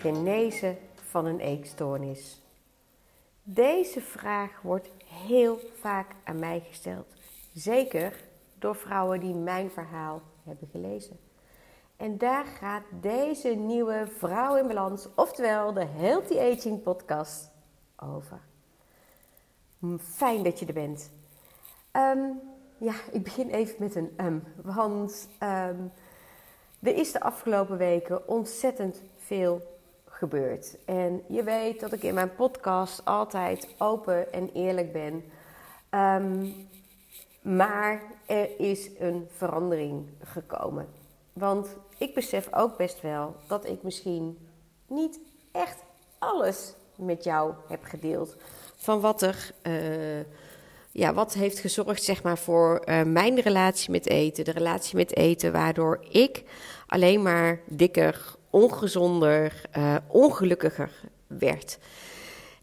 genezen van een eetstoornis? Deze vraag wordt heel vaak aan mij gesteld. Zeker door vrouwen die mijn verhaal hebben gelezen. En daar gaat deze nieuwe Vrouw in Balans, oftewel de Healthy Aging podcast, over. Fijn dat je er bent. Ehm, ja, ik begin even met een um, want um, er is de afgelopen weken ontzettend veel gebeurd. En je weet dat ik in mijn podcast altijd open en eerlijk ben. maar er is een verandering gekomen. Want ik besef ook best wel dat ik misschien niet echt alles met jou heb gedeeld. Van wat er. Uh, ja, wat heeft gezorgd zeg maar, voor uh, mijn relatie met eten. De relatie met eten waardoor ik alleen maar dikker, ongezonder, uh, ongelukkiger werd.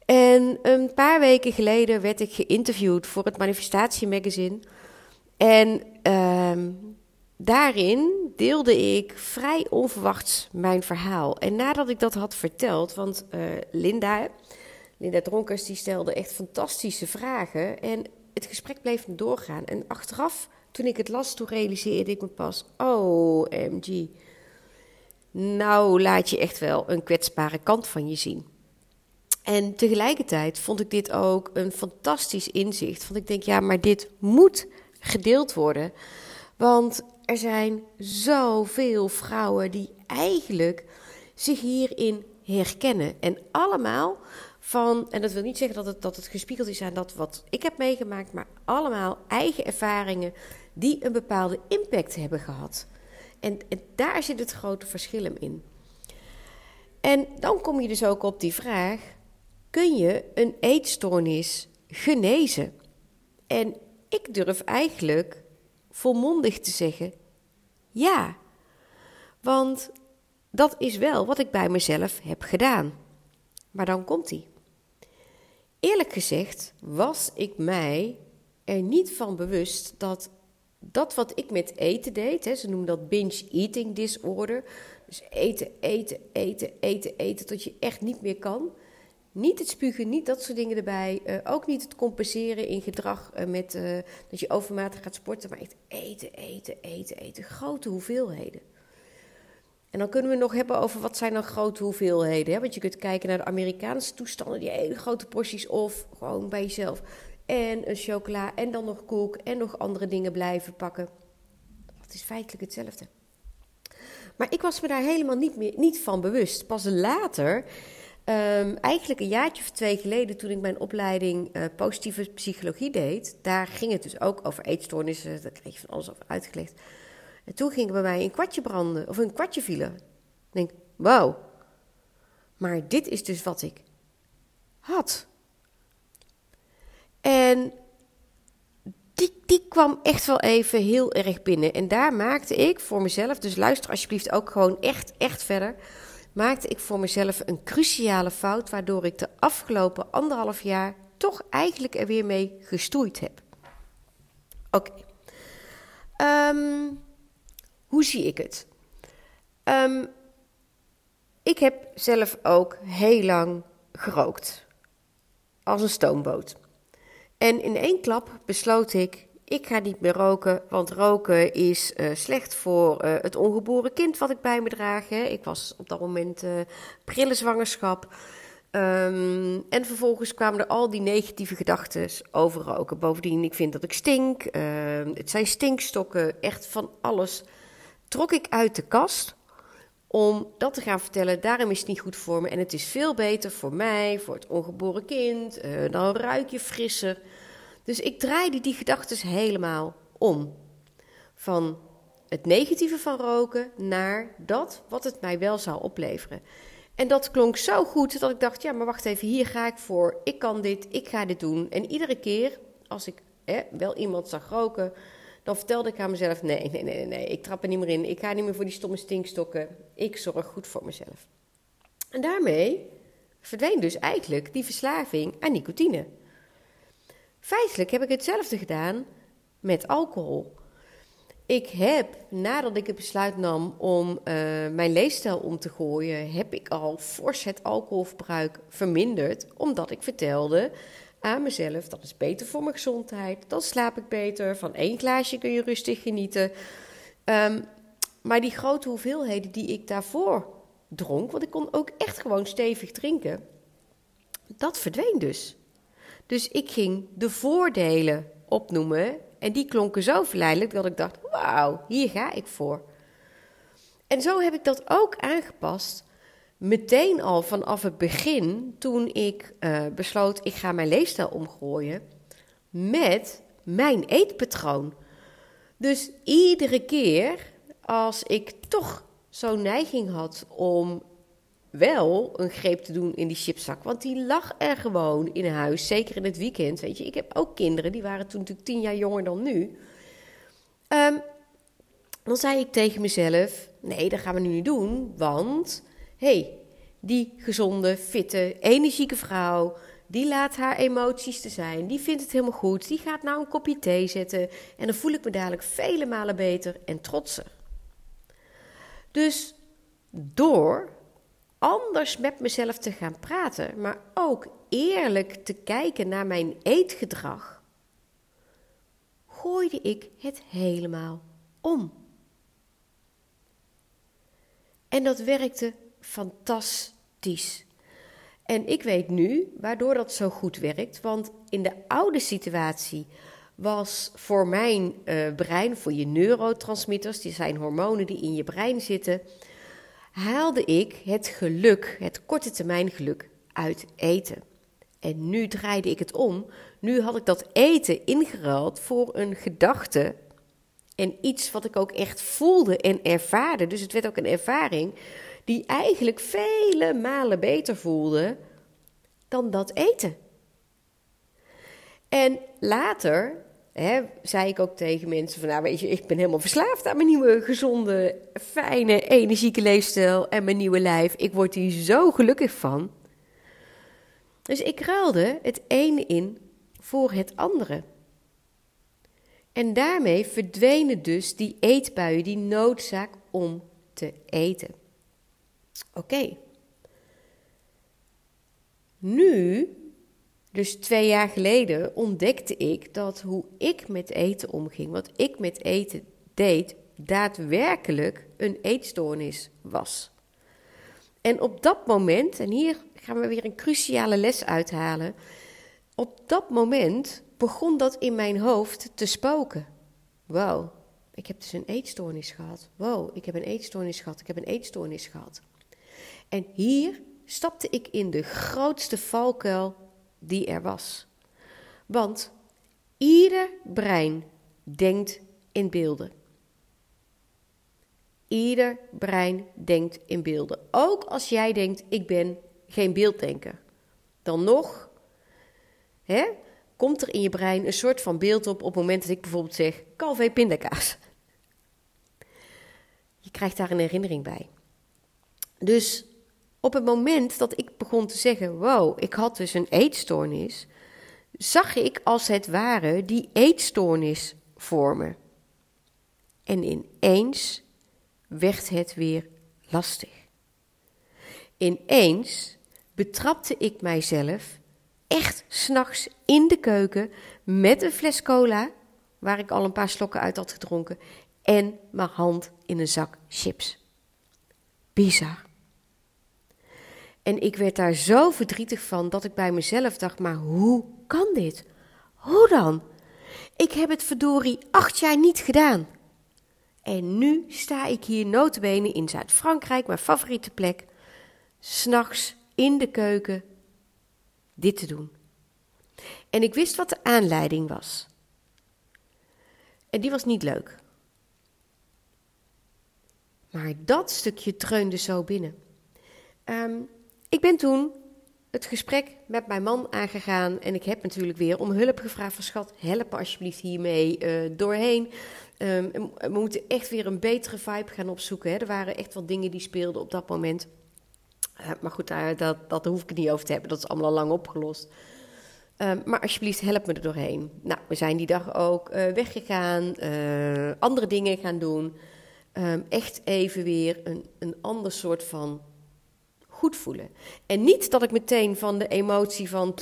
En een paar weken geleden werd ik geïnterviewd voor het Manifestatie Magazine. En uh, daarin deelde ik vrij onverwachts mijn verhaal. En nadat ik dat had verteld, want uh, Linda, Linda Dronkers, die stelde echt fantastische vragen. En het gesprek bleef doorgaan. En achteraf, toen ik het las, toen realiseerde ik me pas: oh, MG. Nou, laat je echt wel een kwetsbare kant van je zien. En tegelijkertijd vond ik dit ook een fantastisch inzicht. Want ik denk, ja, maar dit moet gedeeld worden. Want er zijn zoveel vrouwen die eigenlijk zich hierin herkennen. En allemaal van, en dat wil niet zeggen dat het, dat het gespiegeld is aan dat wat ik heb meegemaakt, maar allemaal eigen ervaringen die een bepaalde impact hebben gehad. En, en daar zit het grote verschil in. En dan kom je dus ook op die vraag: kun je een eetstoornis genezen? En ik durf eigenlijk volmondig te zeggen: ja. Want dat is wel wat ik bij mezelf heb gedaan. Maar dan komt hij. Eerlijk gezegd was ik mij er niet van bewust dat dat wat ik met eten deed, hè, ze noemen dat binge eating disorder. Dus eten, eten, eten, eten, eten tot je echt niet meer kan. Niet het spugen, niet dat soort dingen erbij. Uh, ook niet het compenseren in gedrag uh, met uh, dat je overmatig gaat sporten. Maar echt eten, eten, eten, eten. Grote hoeveelheden. En dan kunnen we nog hebben over wat zijn dan grote hoeveelheden. Hè? Want je kunt kijken naar de Amerikaanse toestanden, die hele grote porties of gewoon bij jezelf. En een chocola en dan nog koek en nog andere dingen blijven pakken. Dat is feitelijk hetzelfde. Maar ik was me daar helemaal niet, meer, niet van bewust. Pas later Um, eigenlijk een jaartje of twee geleden, toen ik mijn opleiding uh, positieve psychologie deed, daar ging het dus ook over eetstoornissen. Daar kreeg je van alles over uitgelegd. En toen ging bij mij een kwartje branden, of een kwartje vielen. Ik denk, wauw. Maar dit is dus wat ik had. En die, die kwam echt wel even heel erg binnen. En daar maakte ik voor mezelf, dus luister alsjeblieft ook gewoon echt, echt verder maakte ik voor mezelf een cruciale fout, waardoor ik de afgelopen anderhalf jaar toch eigenlijk er weer mee gestoeid heb. Oké. Ehm, hoe zie ik het? Um, ik heb zelf ook heel lang gerookt. Als een stoomboot. En in één klap besloot ik: ik ga niet meer roken, want roken is uh, slecht voor uh, het ongeboren kind wat ik bij me draag. Hè. Ik was op dat moment uh, prille zwangerschap. Um, en vervolgens kwamen er al die negatieve gedachten over roken. Bovendien, ik vind dat ik stink. Ehm, het zijn stinkstokken, echt van alles. Trok ik uit de kast om dat te gaan vertellen. Daarom is het niet goed voor me. En het is veel beter voor mij, voor het ongeboren kind. dan ruik je frisser. Dus ik draaide die gedachten helemaal om. Van het negatieve van roken naar dat wat het mij wel zou opleveren. En dat klonk zo goed dat ik dacht: ja, maar wacht even, hier ga ik voor. Ik kan dit, ik ga dit doen. En iedere keer als ik wel iemand zag roken, dan vertelde ik aan mezelf: nee, nee, nee, nee, ik trap er niet meer in. Ik ga niet meer voor die stomme stinkstokken. Ik zorg goed voor mezelf. En daarmee verdween dus eigenlijk die verslaving aan nicotine. Feitelijk heb ik hetzelfde gedaan met alcohol. ik heb, nadat ik het besluit nam om uh, mijn leefstijl om te gooien, heb ik al fors het alcoholverbruik verminderd. Omdat ik vertelde aan mezelf, dat is beter voor mijn gezondheid. Dan slaap ik beter. Van één glaasje kun je rustig genieten. Um, maar die grote hoeveelheden die ik daarvoor dronk, want ik kon ook echt gewoon stevig drinken, dat verdween dus. Dus ik ging de voordelen opnoemen en die klonken zo verleidelijk dat ik dacht: wauw, hier ga ik voor. En zo heb ik dat ook aangepast. Meteen al vanaf het begin, toen ik uh, besloot: ik ga mijn leefstijl omgooien met mijn eetpatroon. Dus iedere keer als ik toch zo'n neiging had om wel een greep te doen in die chipzak. Want die lag er gewoon in huis, zeker in het weekend. Weet je, ik heb ook kinderen, die waren toen natuurlijk tien jaar jonger dan nu. Um, dan zei ik tegen mezelf: nee, dat gaan we nu niet doen. Want hey, die gezonde, fitte, energieke vrouw. Die laat haar emoties te zijn. Die vindt het helemaal goed. Die gaat nou een kopje thee zetten. En dan voel ik me dadelijk vele malen beter en trotser. Dus door anders met mezelf te gaan praten, maar ook eerlijk te kijken naar mijn eetgedrag, gooide ik het helemaal om. En dat werkte fantastisch. En ik weet nu waardoor dat zo goed werkt, want in de oude situatie was voor mijn uh, brein, voor je neurotransmitters, die zijn hormonen die in je brein zitten, haalde ik het geluk, het korte termijn geluk, uit eten. En nu draaide ik het om. Nu had ik dat eten ingeruild voor een gedachte en iets wat ik ook echt voelde en ervaarde. Dus het werd ook een ervaring die eigenlijk vele malen beter voelde dan dat eten. En later hè, zei ik ook tegen mensen van, nou weet je, ik ben helemaal verslaafd aan mijn nieuwe gezonde, fijne, energieke leefstijl en mijn nieuwe lijf. Ik word hier zo gelukkig van. Dus ik ruilde het ene in voor het andere. En daarmee verdwenen dus die eetbuien, die noodzaak om te eten. Oké. Nu dus twee jaar geleden ontdekte ik dat hoe ik met eten omging, wat ik met eten deed, daadwerkelijk een eetstoornis was. En op dat moment, en hier gaan we weer een cruciale les uithalen. Op dat moment begon dat in mijn hoofd te spoken. Wow, ik heb dus een eetstoornis gehad. Wow, ik heb een eetstoornis gehad. Ik heb een eetstoornis gehad. En hier stapte ik in de grootste valkuil die er was. Want ieder brein denkt in beelden. Ieder brein denkt in beelden. Ook als jij denkt, ik ben geen beelddenker. Dan nog hè, komt er in je brein een soort van beeld op op het moment dat ik bijvoorbeeld zeg, Calvé pindakaas. Je krijgt daar een herinnering bij. Dus op het moment dat ik begon te zeggen: Wow, ik had dus een eetstoornis, zag ik als het ware die eetstoornis vormen. En ineens werd het weer lastig. Ineens betrapte ik mijzelf echt s'nachts in de keuken met een fles cola, waar ik al een paar slokken uit had gedronken, en mijn hand in een zak chips. Bizar. En ik werd daar zo verdrietig van dat ik bij mezelf dacht: maar hoe kan dit? Hoe dan? Ik heb het verdorie acht jaar niet gedaan. En nu sta ik hier notabene in Zuid-Frankrijk, mijn favoriete plek, s'nachts in de keuken dit te doen. En ik wist wat de aanleiding was. En die was niet leuk. Maar dat stukje treunde zo binnen. Um, ik ben toen het gesprek met mijn man aangegaan en ik heb natuurlijk weer om hulp gevraagd van schat, help alsjeblieft hiermee uh, doorheen. Um, we moeten echt weer een betere vibe gaan opzoeken. Hè. Er waren echt wel dingen die speelden op dat moment. Uh, maar goed, daar, dat, dat hoef ik het niet over te hebben. Dat is allemaal al lang opgelost. Ehm, maar alsjeblieft, help me er doorheen. Nou, we zijn die dag ook uh, weggegaan, andere dingen gaan doen. Um, echt even weer een, een ander soort van goed voelen. En niet dat ik meteen van de emotie van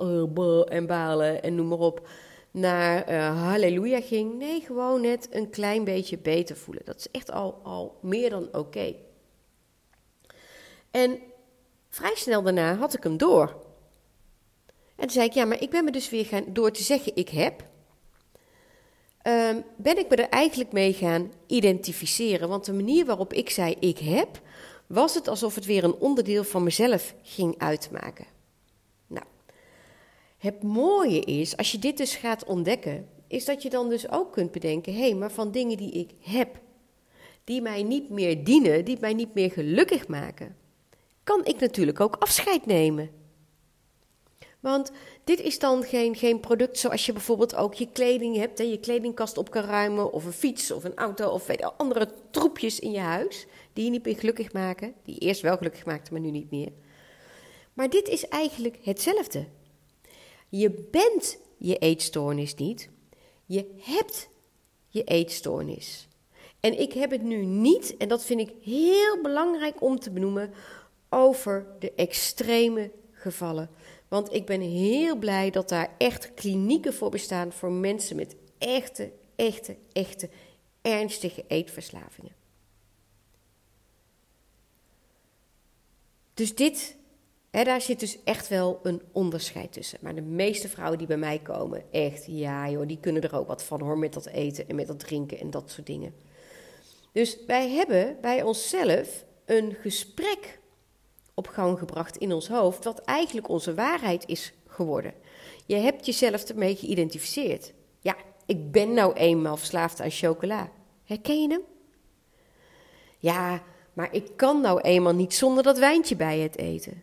uh, en balen en noem maar op naar halleluja ging. Nee, gewoon net een klein beetje beter voelen. Dat is echt al, al meer dan oké. En vrij snel daarna had ik hem door. En toen zei ik, ja, maar ik ben me dus weer gaan, door te zeggen ik heb, um, ben ik me er eigenlijk mee gaan identificeren. Want de manier waarop ik zei ik heb, was het alsof het weer een onderdeel van mezelf ging uitmaken. Nou, het mooie is, als je dit dus gaat ontdekken, is dat je dan dus ook kunt bedenken, hé, hey, maar van dingen die ik heb, die mij niet meer dienen, die mij niet meer gelukkig maken, kan ik natuurlijk ook afscheid nemen. Want dit is dan geen, geen product zoals je bijvoorbeeld ook je kleding hebt, en je kledingkast op kan ruimen, of een fiets of een auto of andere troepjes in je huis die je niet meer gelukkig maken, die eerst wel gelukkig maakten, maar nu niet meer. Maar dit is eigenlijk hetzelfde. Je bent je eetstoornis niet, je hebt je eetstoornis. En ik heb het nu niet, en dat vind ik heel belangrijk om te benoemen, over de extreme gevallen. Want ik ben heel blij dat daar echt klinieken voor bestaan voor mensen met echte, echte, echte ernstige eetverslavingen. Dus dit, hè, daar zit dus echt wel een onderscheid tussen. Maar de meeste vrouwen die bij mij komen, echt, ja joh, die kunnen er ook wat van hoor, met dat eten en met dat drinken en dat soort dingen. Dus wij hebben bij onszelf een gesprek op gang gebracht in ons hoofd, wat eigenlijk onze waarheid is geworden. Je hebt jezelf ermee geïdentificeerd. Ja, ik ben nou eenmaal verslaafd aan chocola. Herken je hem? Ja, maar ik kan nou eenmaal niet zonder dat wijntje bij het eten.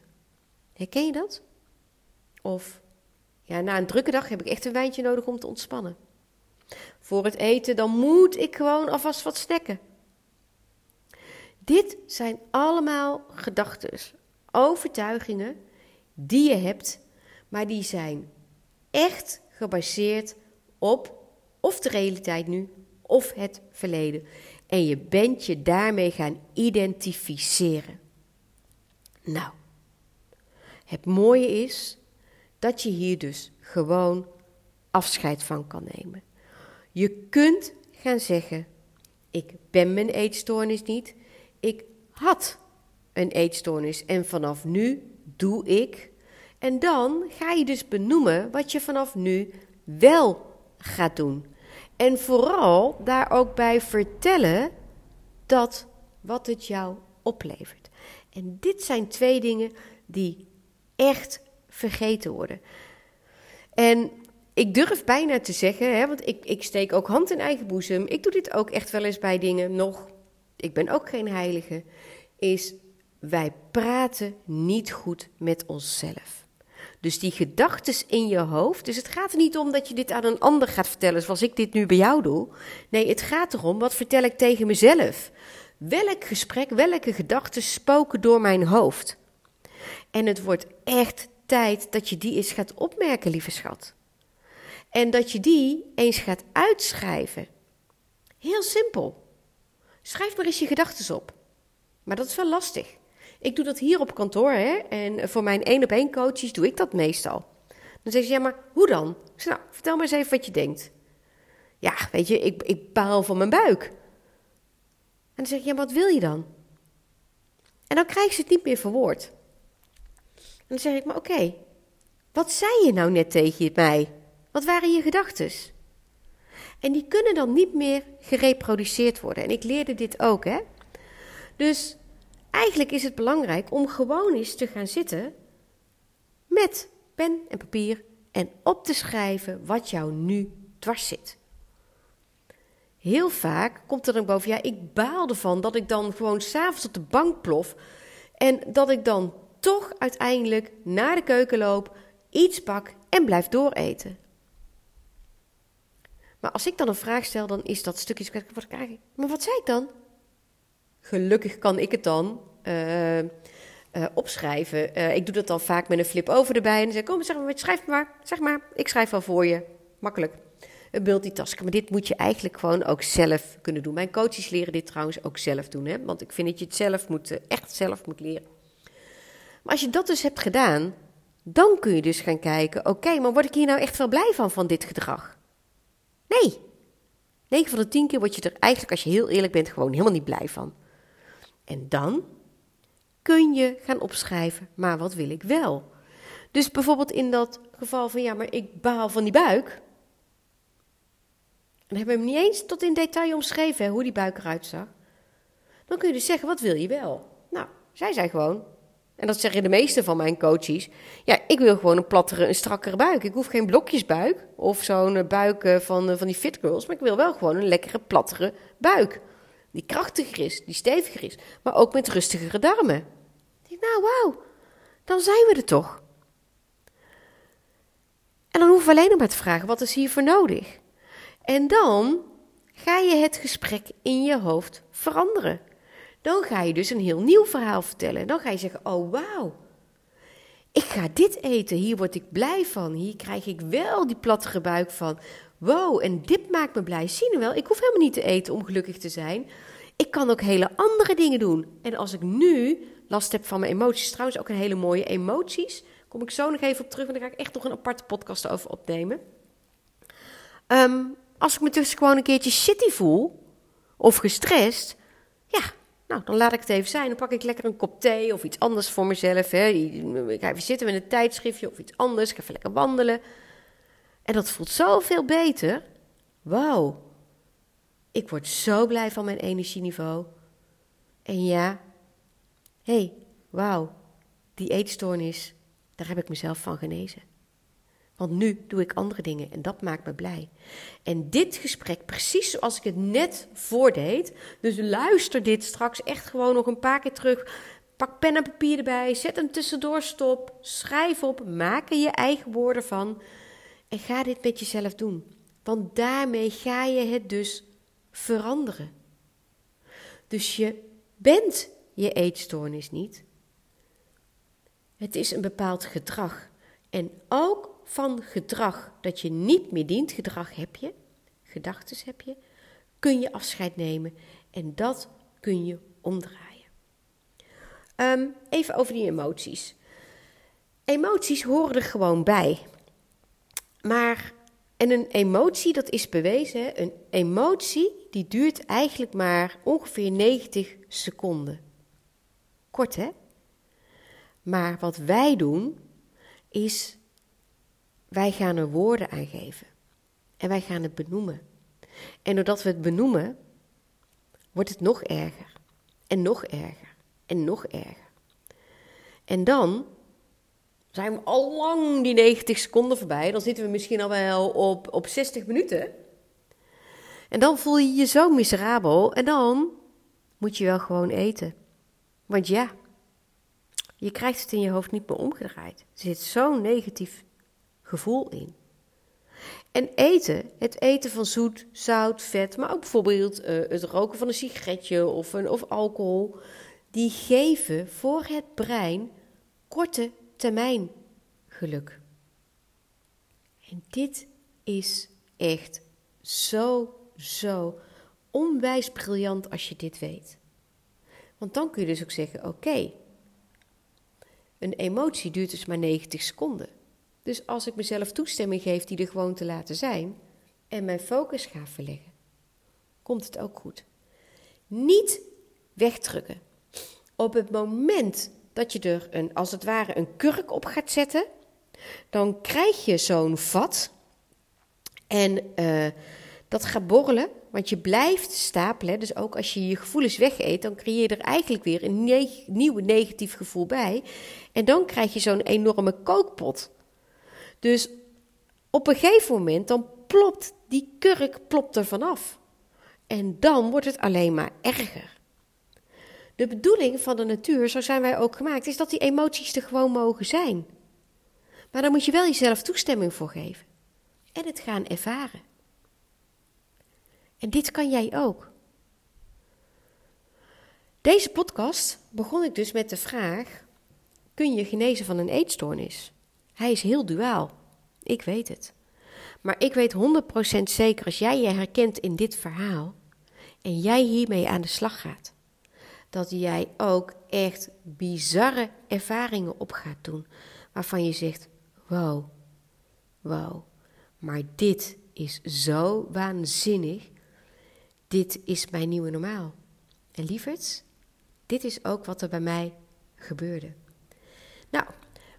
Herken je dat? Of, ja, na een drukke dag heb ik echt een wijntje nodig om te ontspannen. Voor het eten, dan moet ik gewoon alvast wat snacken. Dit zijn allemaal gedachten, overtuigingen die je hebt, maar die zijn echt gebaseerd op of de realiteit nu of het verleden. En je bent je daarmee gaan identificeren. Nou, het mooie is dat je hier dus gewoon afscheid van kan nemen. Je kunt gaan zeggen: Ik ben mijn eetstoornis niet. Ik had een eetstoornis en vanaf nu doe ik. En dan ga je dus benoemen wat je vanaf nu wel gaat doen. En vooral daar ook bij vertellen dat wat het jou oplevert. En dit zijn twee dingen die echt vergeten worden. En ik durf bijna te zeggen, hè, want ik, ik steek ook hand in eigen boezem. Ik doe dit ook echt wel eens bij dingen nog. Ik ben ook geen heilige. Is wij praten niet goed met onszelf. Dus die gedachten in je hoofd. Dus het gaat er niet om dat je dit aan een ander gaat vertellen, zoals ik dit nu bij jou doe. Nee, het gaat erom wat vertel ik tegen mezelf. Welk gesprek, welke gedachten spoken door mijn hoofd? En het wordt echt tijd dat je die eens gaat opmerken, lieve schat. En dat je die eens gaat uitschrijven. Heel simpel. Schrijf maar eens je gedachten op. Maar dat is wel lastig. Ik doe dat hier op kantoor hè, en voor mijn één op één coaches doe ik dat meestal. Dan zeggen ze, ja, maar hoe dan? Ik zeg, nou, vertel maar eens even wat je denkt. Ja, weet je, ik, ik baal van mijn buik. En dan zeg je, ja, wat wil je dan? En dan krijg ze het niet meer verwoord. En dan zeg ik, maar oké, wat zei je nou net tegen mij? Wat waren je gedachten? En die kunnen dan niet meer gereproduceerd worden. En ik leerde dit ook, hè. Dus Eigenlijk is het belangrijk om gewoon eens te gaan zitten met pen en papier en op te schrijven wat jou nu dwars zit. Heel vaak komt er dan boven, ja, ik baal ervan dat ik dan gewoon s'avonds op de bank plof en dat ik dan toch uiteindelijk naar de keuken loop, iets pak en blijf dooreten. Maar als ik dan een vraag stel, dan is dat stukje wat Maar wat zei ik dan? Gelukkig kan ik het dan uh, uh, opschrijven. Uh, ik doe dat dan vaak met een flip over erbij. En dan zeg ik, kom, zeg maar, schrijf maar. Zeg maar, ik schrijf wel voor je. Makkelijk. Een multitasken. Maar dit moet je eigenlijk gewoon ook zelf kunnen doen. Mijn coaches leren dit trouwens ook zelf doen. Hè? Want ik vind dat je het zelf moet, echt zelf moet leren. Maar als je dat dus hebt gedaan, dan kun je dus gaan kijken... Oké, maar word ik hier nou echt wel blij van, van dit gedrag? Nee. 9 van de 10 keer word je er eigenlijk, als je heel eerlijk bent, gewoon helemaal niet blij van. En dan kun je gaan opschrijven, maar wat wil ik wel? Dus bijvoorbeeld in dat geval van ja, maar ik baal van die buik. En hebben we hem niet eens tot in detail omschreven hoe die buik eruit zag. Dan kun je dus zeggen, wat wil je wel? Nou, zij zei gewoon, en dat zeggen de meeste van mijn coaches. Ja, ik wil gewoon een plattere, een strakkere buik. Ik hoef geen blokjesbuik of zo'n buik eh, van, eh, van die fit girls. Maar ik wil wel gewoon een lekkere, plattere buik. Die krachtiger is, die steviger is. Maar ook met rustigere darmen. Ik nou wauw, dan zijn we er toch. En dan hoeven we alleen nog maar te vragen, wat is hiervoor nodig? En dan ga je het gesprek in je hoofd veranderen. Dan ga je dus een heel nieuw verhaal vertellen. Dan ga je zeggen: Oh wauw, ik ga dit eten. Hier word ik blij van. Hier krijg ik wel die plattere buik van. Wow, en dit maakt me blij. Zie je wel, ik hoef helemaal niet te eten om gelukkig te zijn. Ik kan ook hele andere dingen doen. En als ik nu last heb van mijn emoties, trouwens ook een hele mooie emoties. Kom ik zo nog even op terug, en dan ga ik echt nog een aparte podcast over opnemen. Ehm, als ik me dus gewoon een keertje shitty voel, of gestrest, ja, nou, dan laat ik het even zijn. Dan pak ik lekker een kop thee of iets anders voor mezelf. Hè. Ik ga even zitten met een tijdschriftje of iets anders. Ik ga even lekker wandelen. En dat voelt zoveel beter. Wauw. Ik word zo blij van mijn energieniveau. En ja, hé, hey, wauw, die eetstoornis, daar heb ik mezelf van genezen. Want nu doe ik andere dingen en dat maakt me blij. En dit gesprek, precies zoals ik het net voordeed. Dus luister dit straks echt gewoon nog een paar keer terug. Pak pen en papier erbij, zet hem tussendoor stop, schrijf op, maak er je eigen woorden van. En ga dit met jezelf doen. Want daarmee ga je het dus veranderen. Dus je bent je eetstoornis niet. Het is een bepaald gedrag. En ook van gedrag dat je niet meer dient, gedrag heb je, gedachten heb je, kun je afscheid nemen en dat kun je omdraaien. Ehm, even over die emoties. Emoties horen er gewoon bij. Maar, en een emotie, dat is bewezen, een emotie die duurt eigenlijk maar ongeveer 90 seconden. Kort hè? Maar wat wij doen, is wij gaan er woorden aan geven. En wij gaan het benoemen. En doordat we het benoemen, wordt het nog erger. En nog erger. En nog erger. En dan zijn we al lang die 90 seconden voorbij. Dan zitten we misschien al wel op, op 60 minuten. En dan voel je je zo miserabel. En dan moet je wel gewoon eten. Want ja, je krijgt het in je hoofd niet meer omgedraaid. Er zit zo'n negatief gevoel in. En eten, het eten van zoet, zout, vet, maar ook bijvoorbeeld uh, het roken van een sigaretje of, een, of alcohol, die geven voor het brein korte termijn geluk. En dit is echt zo, zo onwijs briljant als je dit weet. Want dan kun je dus ook zeggen: oké, een emotie duurt dus maar 90 seconden. Dus als ik mezelf toestemming geef die er gewoon te laten zijn en mijn focus ga verleggen, komt het ook goed. Niet wegdrukken. Op het moment dat je er een, als het ware een kurk op gaat zetten, dan krijg je zo'n vat en uh, dat gaat borrelen, want je blijft stapelen. Dus ook als je je gevoelens wegeet, dan creëer je er eigenlijk weer een ne nieuw negatief gevoel bij. En dan krijg je zo'n enorme kookpot. Dus op een gegeven moment dan plopt die kurk plopt er vanaf. En dan wordt het alleen maar erger. De bedoeling van de natuur, zo zijn wij ook gemaakt, is dat die emoties er gewoon mogen zijn. Maar dan moet je wel jezelf toestemming voor geven. En het gaan ervaren. En dit kan jij ook. Deze podcast begon ik dus met de vraag: kun je genezen van een eetstoornis. Hij is heel duaal. Ik weet het. Maar ik weet 100% zeker als jij je herkent in dit verhaal en jij hiermee aan de slag gaat, dat jij ook echt bizarre ervaringen op gaat doen waarvan je zegt: wow, wow, maar dit is zo waanzinnig. Dit is mijn nieuwe normaal. En lieverds, dit is ook wat er bij mij gebeurde. Nou,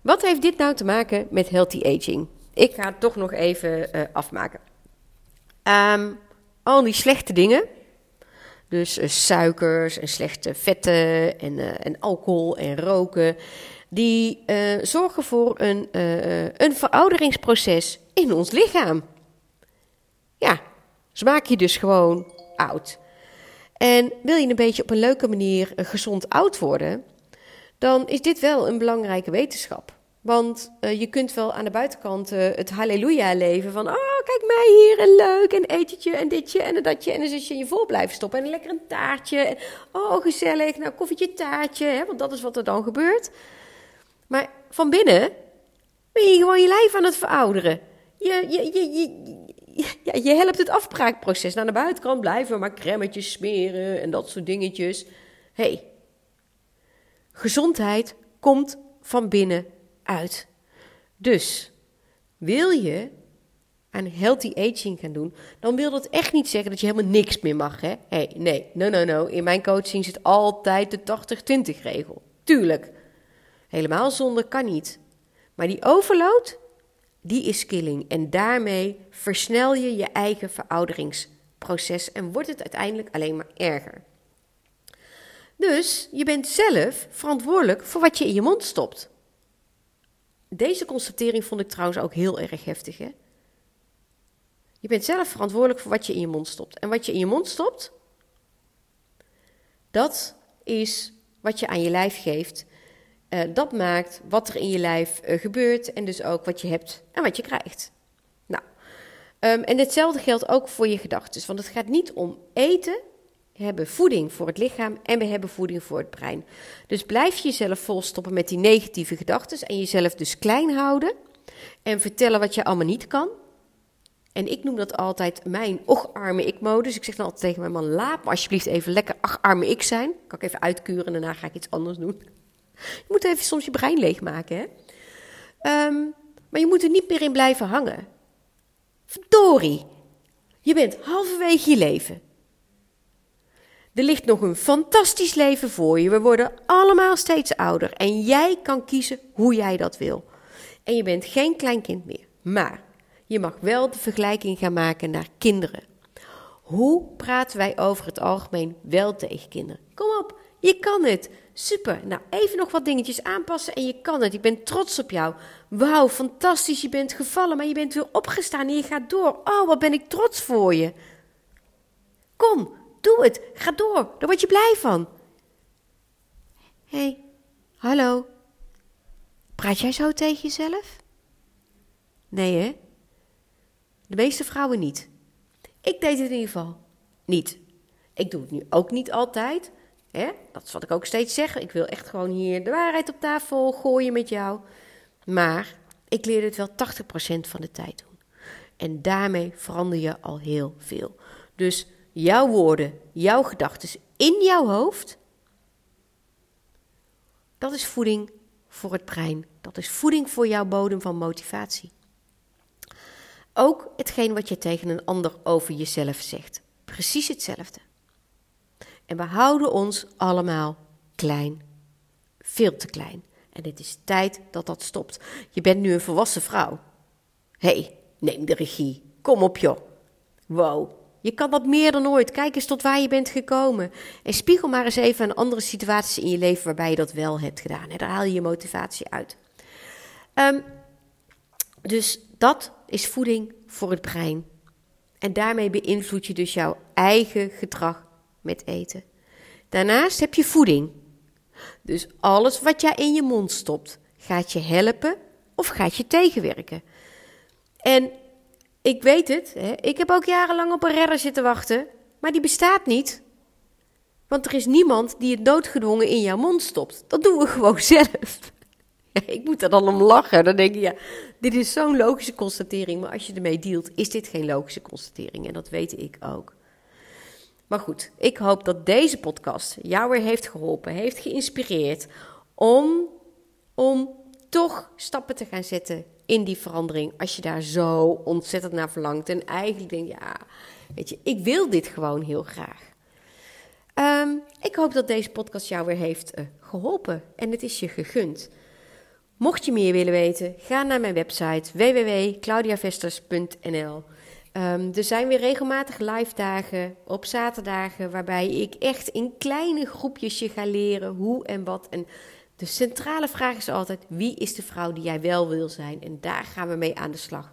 wat heeft dit nou te maken met healthy aging? Ik ga het toch nog even uh, afmaken. Um, al die slechte dingen, dus uh, suikers en slechte vetten en, uh, en, alcohol en roken, die zorgen voor een, een verouderingsproces in ons lichaam. Ja, maken je dus gewoon oud. En wil je een beetje op een leuke manier gezond oud worden, dan is dit wel een belangrijke wetenschap. Want uh, je kunt wel aan de buitenkant uh, het halleluja leven van... Oh, kijk mij hier en leuk en etentje en ditje en datje. En dan zit je je vol blijven stoppen en lekker een taartje. Oh, gezellig, nou koffietje, taartje. Hè, want dat is wat er dan gebeurt. Maar van binnen ben je gewoon je lijf aan het verouderen. Je, je, je, je, ja, je helpt het afbraakproces. Aan de buitenkant blijven maar cremmetjes smeren en dat soort dingetjes. hey, gezondheid komt van binnen uit. Dus wil je aan healthy aging gaan doen, dan wil dat echt niet zeggen dat je helemaal niks meer mag. Hè? Hey, nee, no, no, no. In mijn coaching zit altijd de 80-20 regel. Tuurlijk. Helemaal zonder kan niet. Maar die overload, die is killing. En daarmee versnel je je eigen verouderingsproces en wordt het uiteindelijk alleen maar erger. Dus je bent zelf verantwoordelijk voor wat je in je mond stopt. Deze constatering vond ik trouwens ook heel erg heftig. Hè? Je bent zelf verantwoordelijk voor wat je in je mond stopt. En wat je in je mond stopt, dat is wat je aan je lijf geeft. Uh, dat maakt wat er in je lijf uh, gebeurt en dus ook wat je hebt en wat je krijgt. Nou, um, en hetzelfde geldt ook voor je gedachten. Want het gaat niet om eten, hebben voeding voor het lichaam en we hebben voeding voor het brein. Dus blijf jezelf volstoppen met die negatieve gedachten en jezelf dus klein houden en vertellen wat je allemaal niet kan. En ik noem dat altijd mijn och-arme ik-modus. Ik zeg dan altijd tegen mijn man, laat me alsjeblieft even lekker ach-arme ik zijn. Kan ik even uitkuren en daarna ga ik iets anders doen. Je moet even soms je brein leegmaken, hè. Um, maar je moet er niet meer in blijven hangen. Verdorie, je bent halverwege je leven. Er ligt nog een fantastisch leven voor je. We worden allemaal steeds ouder en jij kan kiezen hoe jij dat wil. En je bent geen kleinkind meer, maar je mag wel de vergelijking gaan maken naar kinderen. Hoe praten wij over het algemeen wel tegen kinderen? Kom op, je kan het. Super. Nou, even nog wat dingetjes aanpassen en je kan het. Ik ben trots op jou. Wauw, fantastisch. Je bent gevallen, maar je bent weer opgestaan en je gaat door. Oh, wat ben ik trots voor je. Kom, Doe het. Ga door. Daar word je blij van. Hé, hey, hallo. Praat jij zo tegen jezelf? Nee, hè? De meeste vrouwen niet. Ik deed het in ieder geval niet. Ik doe het nu ook niet altijd. Hè? Dat is wat ik ook steeds zeg. Ik wil echt gewoon hier de waarheid op tafel gooien met jou. Maar ik leer het wel 80% van de tijd doen. En daarmee verander je al heel veel. Dus jouw woorden, jouw gedachten in jouw hoofd, dat is voeding voor het brein. Dat is voeding voor jouw bodem van motivatie. Ook hetgeen wat je tegen een ander over jezelf zegt. Precies hetzelfde. En we houden ons allemaal klein. Veel te klein. En het is tijd dat dat stopt. Je bent nu een volwassen vrouw. Hey, neem de regie. Kom op joh. Wow, je kan dat meer dan ooit. Kijk eens tot waar je bent gekomen. En spiegel maar eens even aan andere situaties in je leven waarbij je dat wel hebt gedaan. Daar haal je je motivatie uit. Um, dus dat is voeding voor het brein. En daarmee beïnvloed je dus jouw eigen gedrag met eten. Daarnaast heb je voeding. Dus alles wat jij in je mond stopt, gaat je helpen of gaat je tegenwerken. En ik weet het, hè? ik heb ook jarenlang op een redder zitten wachten, maar die bestaat niet. Want er is niemand die het doodgedwongen in jouw mond stopt. Dat doen we gewoon zelf. ik moet er dan om lachen. Dan denk je, ja, dit is zo'n logische constatering. Maar als je ermee dealt, is dit geen logische constatering. En dat weet ik ook. Maar goed, ik hoop dat deze podcast jou weer heeft geholpen, heeft geïnspireerd om, om toch stappen te gaan zetten in die verandering. Als je daar zo ontzettend naar verlangt. En eigenlijk denk je, ja, weet je, ik wil dit gewoon heel graag. Ehm, ik hoop dat deze podcast jou weer heeft uh, geholpen en het is je gegund. Mocht je meer willen weten, ga naar mijn website www.claudiavesters.nl. Um, er zijn weer regelmatig live dagen op zaterdagen waarbij ik echt in kleine groepjes je ga leren hoe en wat. En de centrale vraag is altijd: wie is de vrouw die jij wel wil zijn? En daar gaan we mee aan de slag.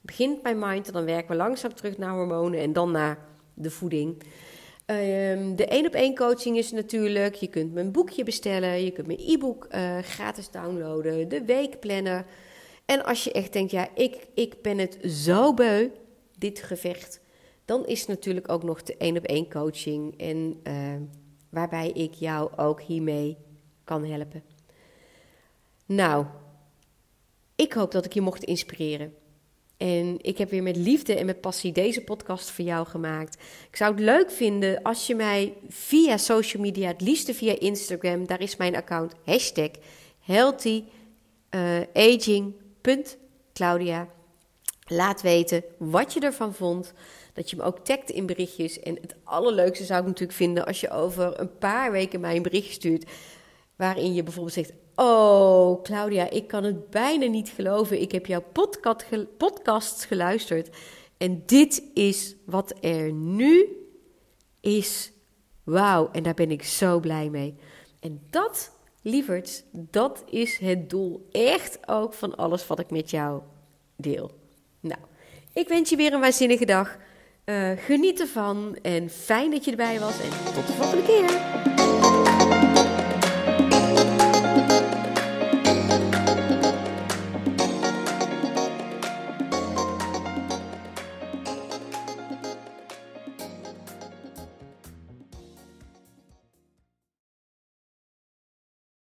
Begint bij mind en dan werken we langzaam terug naar hormonen en dan naar de voeding. Um, de één op één coaching is natuurlijk. Je kunt mijn boekje bestellen. Je kunt mijn e-book uh, gratis downloaden. De weekplanner. En als je echt denkt, ja, ik, ik ben het zo beu, dit gevecht. Dan is natuurlijk ook nog de één op één coaching. En uh, waarbij ik jou ook hiermee kan helpen. Nou, ik hoop dat ik je mocht inspireren. En ik heb weer met liefde en met passie deze podcast voor jou gemaakt. Ik zou het leuk vinden als je mij via social media, het liefste via Instagram, daar is mijn account, hashtag healthyaging.claudia. Laat weten wat je ervan vond. Dat je me ook tagt in berichtjes. En het allerleukste zou ik natuurlijk vinden als je over een paar weken mij een bericht stuurt. Waarin je bijvoorbeeld zegt: Oh, Claudia, ik kan het bijna niet geloven. Ik heb jouw podcast, podcasts geluisterd. En dit is wat er nu is. Wauw, en daar ben ik zo blij mee. En dat, lieverds, dat is het doel. Echt ook van alles wat ik met jou deel. Nou, ik wens je weer een waanzinnige dag. Uh, geniet ervan en fijn dat je erbij was. En tot de volgende keer.